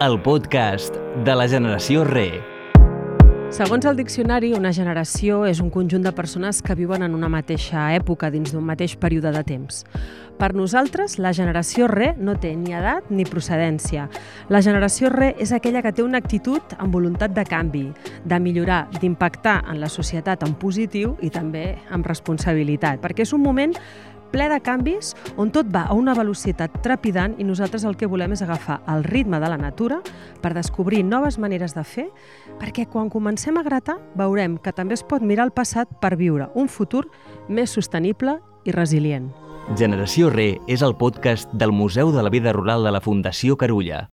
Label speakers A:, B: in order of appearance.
A: el podcast de la generació Re.
B: Segons el diccionari, una generació és un conjunt de persones que viuen en una mateixa època dins d'un mateix període de temps. Per nosaltres, la generació Re no té ni edat ni procedència. La generació Re és aquella que té una actitud amb voluntat de canvi, de millorar, d'impactar en la societat en positiu i també amb responsabilitat, perquè és un moment ple de canvis on tot va a una velocitat trepidant i nosaltres el que volem és agafar el ritme de la natura per descobrir noves maneres de fer, perquè quan comencem a gratar veurem que també es pot mirar al passat per viure un futur més sostenible i resilient.
A: Generació Re és el podcast del Museu de la Vida Rural de la Fundació Carulla.